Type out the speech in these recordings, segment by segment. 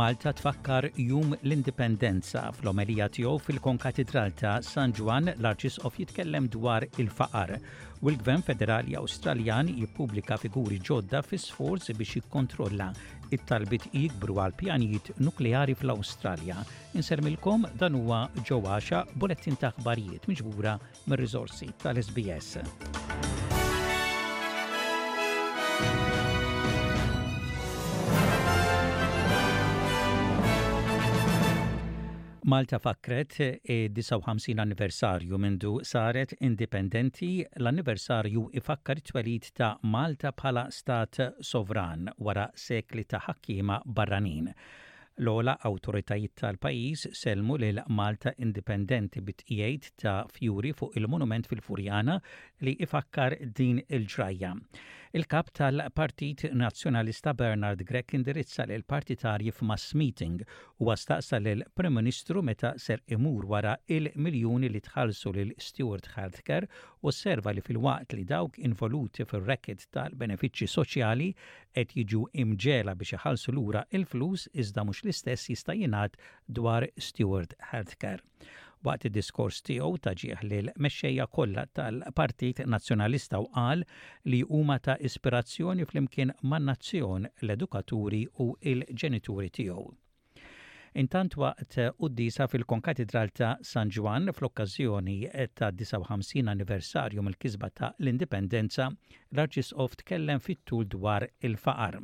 Malta tfakkar jum l-indipendenza fl-omelija tiegħu fil-Konkatidral ta' San Ġwan l-Arċisqof jitkellem dwar il-faqar u l-Gvern Federali Awstraljan jippubblika figuri ġodda fi sforz biex jikkontrolla It-talbiet jikbru għal pjanijiet nukleari fl-Awstralja. Insermilkom dan huwa ġewwaxa bulettin ta' aħbarijiet miġbura mir-riżorsi tal-SBS. Malta fakret 59 anniversarju mindu saret indipendenti l-anniversarju ifakkar it-twelid ta' Malta bħala stat sovran wara sekli ta' ħakkiema barranin. L-ogħla awtoritajiet tal-pajjiż sellmu lil Malta indipendenti bi tqiegħid ta' fjuri fuq il-monument fil-Furjana li ifakkar din il-ġrajja. Il-Kap tal-Partit Nazzjonalista Bernard Grech indirizza lill-partitarji f'mass meeting. Huwa staqsa lill-Prim Ministru meta ser imur wara il-miljuni li tħallsu lil Steward Healthcare Osserva li filwaqt li dawk involuti fir-racket tal-benefiċċji soċjali qed jiġu mġegħla biex iħallsu lura l-flus iżda mhux l-istess jista' jingħad dwar Steward Healthcare. Waqt id-diskors tiegħu ta ġieħ lil mexxejja kollha tal-Partit Nazzjonalista u qal li huma ta ispirazzjoni flimkien man-nazzjon, l-edukaturi u l-ġenituri tiegħu. Intant waqt quddiesa fil-Konkatidral ta' San Ġwann fl-okkażjoni tad-59 anniversarju mill-kisba ta' l-Indipendenza, l-Arċisqof tkellem fit-tul dwar il-faqar.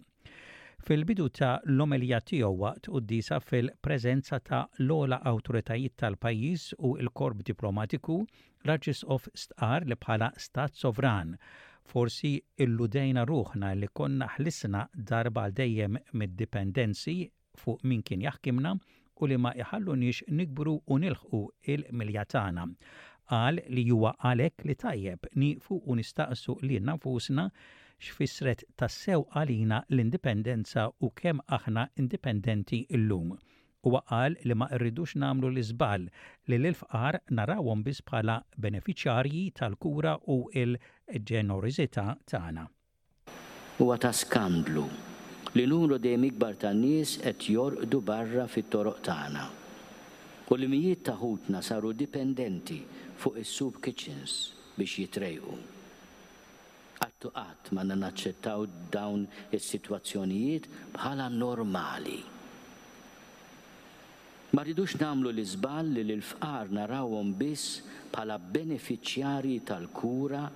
Fil-bidu ta' l-omelija tiegħu waqt quddiesa fil-preżenza ta' l-ogħla awtoritajiet tal-pajjiż u l-korp diplomatiku L-Arċisqof stqarr li bħala Stat sovran, forsi illudejna ruħna li konna ħlisna darba għal dejjem mid-dipendenzi fuq min kien jaħkimna u li ma jħalluniex nikbru u nilħqu l-milja tagħna. Qal li huwa għalhekk li tajjeb nieqfu u nistaqsu lilna nfusna x'fissret tassew għalina l-Indipendenza u kemm aħna indipendenti llum. Huwa qal li ma rridux nagħmlu l-iżball li lill-fqar narawhom biss bħala benefiċjarji tal-kura u l-ġenoriżità tagħna. Huwa ta' skandlu li numru dejjem ikbar ta' nies qed jorqdu barra fit-toroq tagħna u li mijiet ta' ħutna saru dipendenti fuq is-soup kitchens biex jitrejqu. Qatt u qatt m'għandna naċċettaw dawn is-sitwazzjonijiet bħala normali. Ma rridux nagħmlu l-iżball li lill-fqar narawhom biss bħala benefiċjarji tal-kura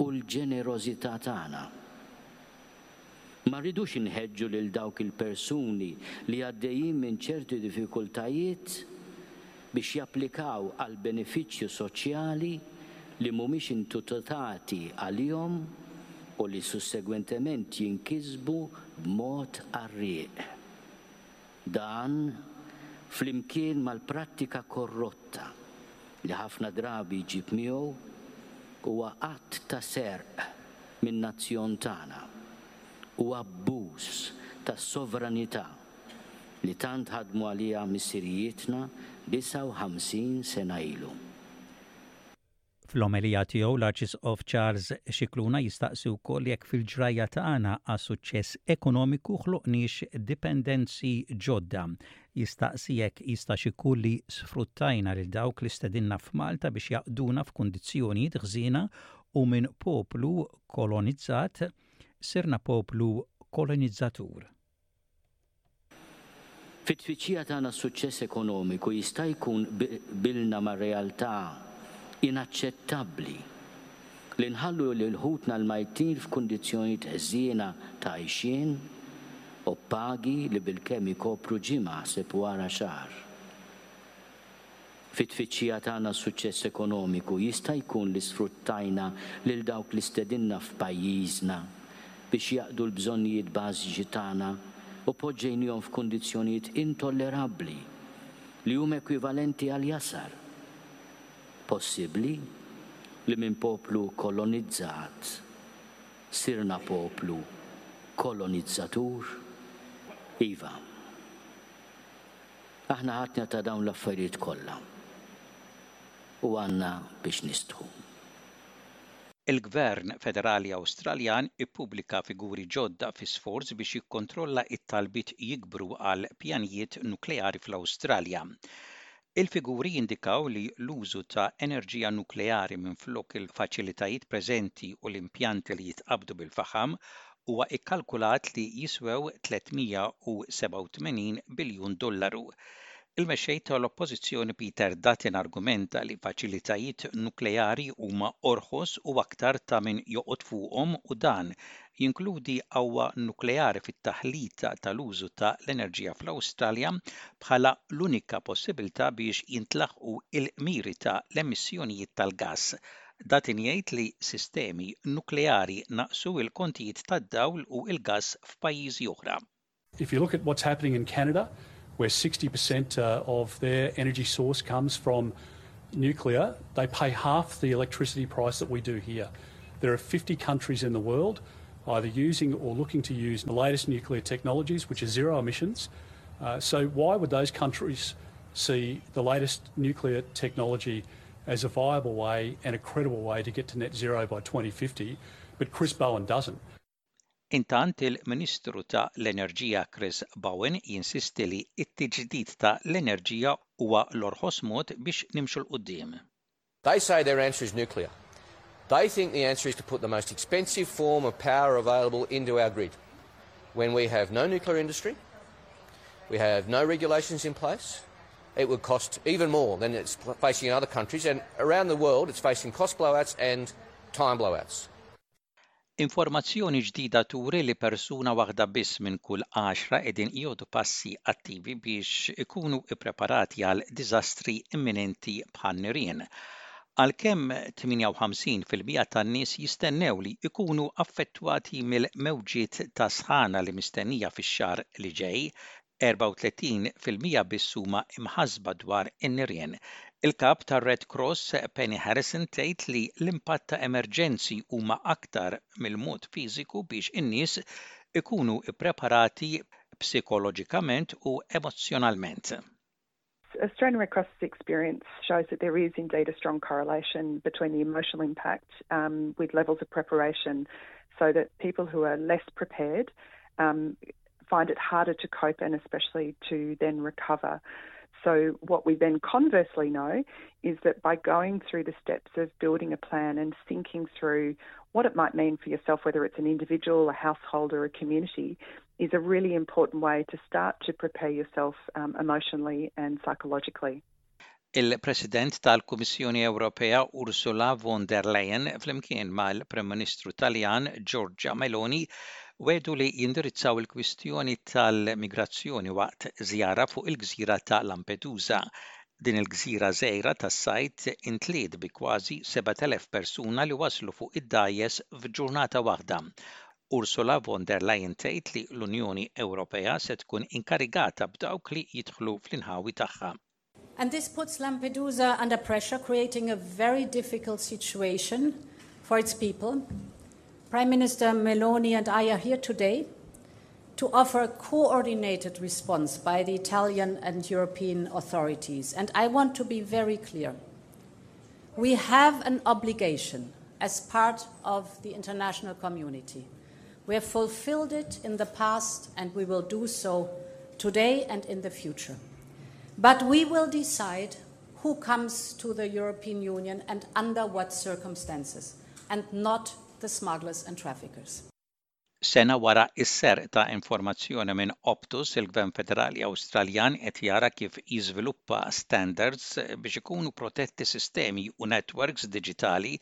u l-ġenerożità tagħna. Ma rridux inħeġġu lil dawk il-persuni li għaddejjin minn ċerti diffikultajiet biex japplikaw għal benefiċċju soċjali li mhumiex intitolati għalihom u li sussegwentement jinkisbu b'mod qarrieq. Dan, flimkien mal-prattika korrotta li ħafna drabi jġib miegħu, huwa att ta' serq min-nazzjon tagħna u abbuż tas-sovranità li tant ħadmu għaliha missirijietna 59 sena ilu. Fl-omelija tiegħu l-Arċisqof Charles Scicluna jistaqsi wkoll jekk fil-ġrajja tagħna għas-suċċess ekonomiku ħloqniex dipendenzi ġodda. Jistaqsi jekk jistax ikun li sfruttajna lil dawk li stedinna f'Malta biex jaqduna f'kundizzjonijiet ħżiena u minn poplu kolonizzat sirna poplu kolonizzatur. Fit-tfittxija tagħna għas-suċċess ekonomiku jista' jkun qbilna mar-realtà inaċċettabbli li nħallu lil ħutna l-majtin f'kundizzjonijiet ħżiena ta' għajxien u b'pagi li bilkemm ikopru ġimgħa ħseb wara xahar. Fit-tfittxija tagħna għas-suċċess ekonomiku jista' jkun li sfruttajna lil dawk li stedinna f'pajjiżna biex jaqdu l-bżonnijiet bażiċi tagħna u poġġejniehom f'kundizzjonijiet intollerabbli li huma ekwivalenti għal jasar. Possibbli li minn poplu kolonizzat sirna poplu kolonizzatur? Iva. Aħna ħadna ta' dawn l-affarijiet kollha u għandna biex nistħu. Il-Gvern Federali Awstraljan ippubblika figuri ġodda fi sforz biex jikkontrolla t-talbiet jikbru għal pjanijiet nukleari fl-Awstralja. Il-figuri jindikaw li l-użu ta' enerġija nukleari minflok il-faċilitajiet preżenti u l-impjanti li jitqabbdu bil-faħam huwa kkalkulat li jiswew 387 biljun dollaru. Il-Mexxej tal-Oppożizzjoni Peter Dutton argumenta li faċilitajiet nukleari huma orħos u aktar ta' min joqgħod fuqhom u dan jinkludi qawwa nukleari fit-taħlita tal-użu ta' l-enerġija fl-Awstralja bħala l-unika possibilità biex jintlaħqu l-miri ta' l-emissjonijiet tal-gass Datin jgħid li sistemi nukleari naqsu il-kontijiet tad-dawl u il-gass f'pajjiżi oħra. If you look at what's happening in Canada, where 60% uh, of their energy source comes from nuclear, they pay half the electricity price that we do here. There are 50 countries in the world either using or looking to use the latest nuclear technologies, which are zero emissions. Uh, so, why would those countries see the latest nuclear technology as a viable way and a credible way to get to net zero by 2050, but Chris Bowen doesn't. Intant il-Ministru ta' l-Enerġija Chris Bowen jinsisti li t-tiġdid ta' l-enerġija huwa l-orħos mod biex nimxu 'l quddiem. They say their answer is nuclear. They think the answer is to put the most expensive form of power available into our grid when we have no nuclear industry, we have no regulations in place, It would cost even more than it's facing in other countries and around the world it's facing cost blowouts and time blowouts. Informazzjoni ġdida turi li persuna waħda biss minn kull għaxra qegħdin jieħdu passi attivi biex ikunu ppreparati għal diżastri imminenti bħan-nirien. Għalkemm 58 fil-mija tan-nies jistennew li jkunu affettwati mill-mewġiet ta' sħana li mistennija fix-xahar li ġej, 34 fil-mija biss huma imħassba dwar in-nirien. Il-Kap tar-Red Cross, Penny Harrison tgħid li l-impatt ta' emerġenzi huma aktar mill-mod fiżiku biex in-nies ikunu ppreparati psikoloġikament u emozzjonalment. Australian Red Cross experience shows that there is indeed a strong correlation between the emotional impact um, with levels of preparation, so that people who are less prepared um, find it harder to cope and especially to then recover. So, what we then conversely know is that by going through the steps of building a plan and thinking through what it might mean for yourself, whether it's an individual, a household, or a community, is a really important way to start to prepare yourself um, emotionally and psychologically. Il-President tal-Kummissjoni Ewropea Ursula von der Leyen flimkien mal-Prim Ministru Taljan Giorgia Meloni wedu li jindirizzaw il-kwistjoni tal-migrazzjoni waqt żjara fuq il-gżira ta' Lampedusa. Din il-gżira żgħira tas-sajt intliet bi kważi 7,000 persuna li waslu fuq id-dgħajjes f'ġurnata waħda Ursula von der Leyen tgħid li l-Unjoni Ewropea se tkun inkarigata b'dawk li jidħlu fl-inħawi tagħha. And this puts Lampedusa under pressure creating a very difficult situation for its people. Prime Minister Meloni and I are here today to offer a coordinated response by the Italian and European authorities. And I want to be very clear. We have an obligation as part of the international community. We have fulfilled it in the past and we will do so today and in the future. But we will decide who comes to the European Union and under what circumstances, and not the smugglers and traffickers. Sena wara s-serq ta' informazzjoni minn Optus, il-Gvern Federali Awstraljan qed jara kif jiżviluppa standards biex ikunu protetti sistemi u netwerks diġitali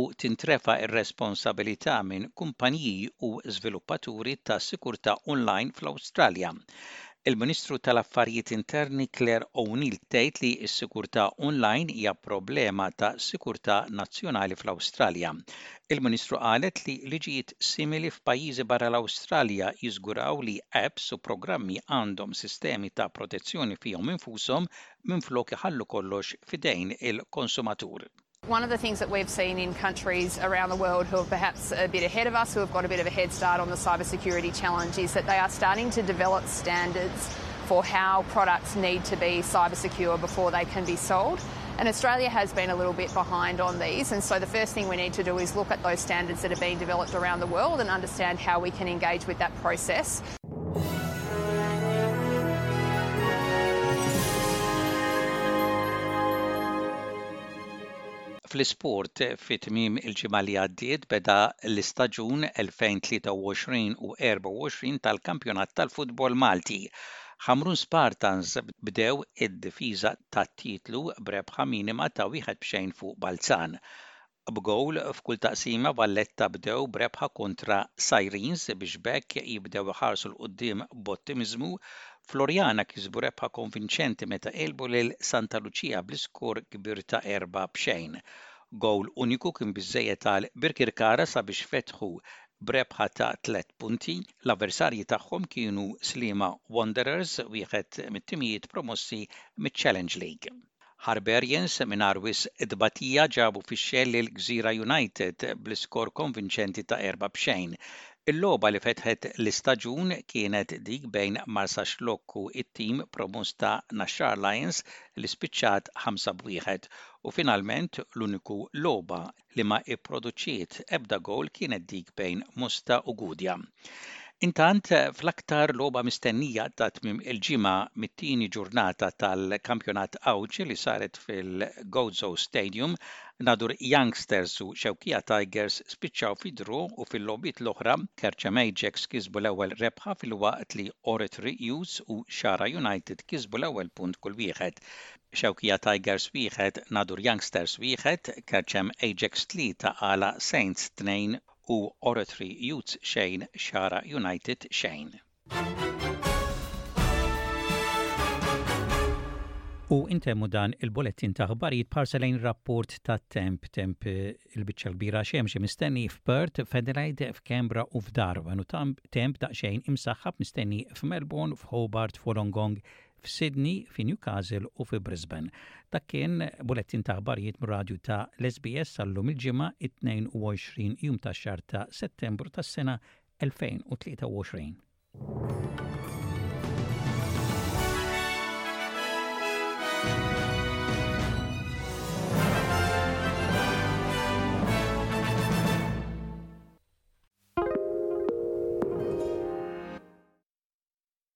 u tintrefa' r-responsabilità minn kumpaniji u żviluppaturi ta' sikurtà online fl-Awstralja. Il-Ministru tal-Affarijiet Interni Clare O'Neil tgħid li s-sikurtà online hija problema ta' sikurtà nazzjonali fl-Awstralja. Il-Ministru qalet li liġijiet simili f'pajjiżi barra l-Awstralja jiżguraw li apps u programmi għandhom sistemi ta' protezzjoni fihom infushom minflok iħallu kollox f'idejn il-konsumatur. One of the things that we've seen in countries around the world who are perhaps a bit ahead of us, who have got a bit of a head start on the cybersecurity challenge, is that they are starting to develop standards for how products need to be cybersecure before they can be sold. And Australia has been a little bit behind on these and so the first thing we need to do is look at those standards that are being developed around the world and understand how we can engage with that process. Fl-isport, fi tmiem il-ġimgħa li għaddiet beda l-istaġun 2023 u 24 tal-Kampjonat tal-Futbol Malti. Ħamrun Spartans bdew id-difiża tat-titlu b'rebħa minima ta' wieħed b'xejn fuq Balzan. B'gowl f'kull taqsima Valletta bdew b'rebħa kontra Sirens biex b'hekk jibdew iħarsu 'l quddiem b'ottimiżmu. Floriana kisbu rebħa konvinċenti meta għelbu lil Santa Lucia bl-iskor kbir ta' erbgħa b'xejn. Gowl uniku kien biżżejjed għal Birkirkara sabiex fetħu B'rebħa ta' tliet punti, l-avversarji tagħhom kienu Sliema Wanderers, wieħed mit-timijiet promossi miċ-Challenge League. Harbarians mingħajr wisq tbatija ġabu fix-xejn lil Gżira United bl-iskor konvinċenti ta' erba' b'xejn. Il-logħba li fetħet l-istaġun kienet dik bejn Marsaxlokk u t-tim promoss ta' Naxxar Lions li spiċċat ħamsa b'wieħed u finalment l-uniku logħba li ma ipproduċiet ebda gowl kienet dik bejn Mosta u Gudja. Intant, fl-aktar logħba mistennija ta' tmiem il-ġimgħa mit-tieni ġurnata tal-Kampjonat Għawdxi li saret fil-Gozo Stadium, Nadur Youngsters u Xewkija Tigers spiċċaw fi draw u fil-logħbiet l-oħra, Kerċem Ajax kisbu l-ewwel rebħa filwaqt li Oratory Youths u Xagħra United kisbu l-ewwel punt kull wieħed. Xewkija Tigers 1, Nadur Youngsters 1, Kerċem Ajax 3, Qala Saints 2 u Oratory Youths xejn, Xagħra United xejn. U intemmu dan il-bulettin ta' ħbarijiet parsa lejn rapport ta' temp, temp eh, il-bicċa l-kbira xemxie mistenni f'Perth, f'Adelaide, f'Kembra u f'Darwin u temp daqxejn imsaħħab mistenni f'Melbourne, f'Hobart, f'Wolongong, f'Sydney, fi Newcastle u fi Brisbane. Dak kien bulettin ta' aħbarijiet mir-radju ta' l-SBS għal-lum il-Ġimgħa, it-22 jum tax-xahar ta' Settembru tas-sena 2023.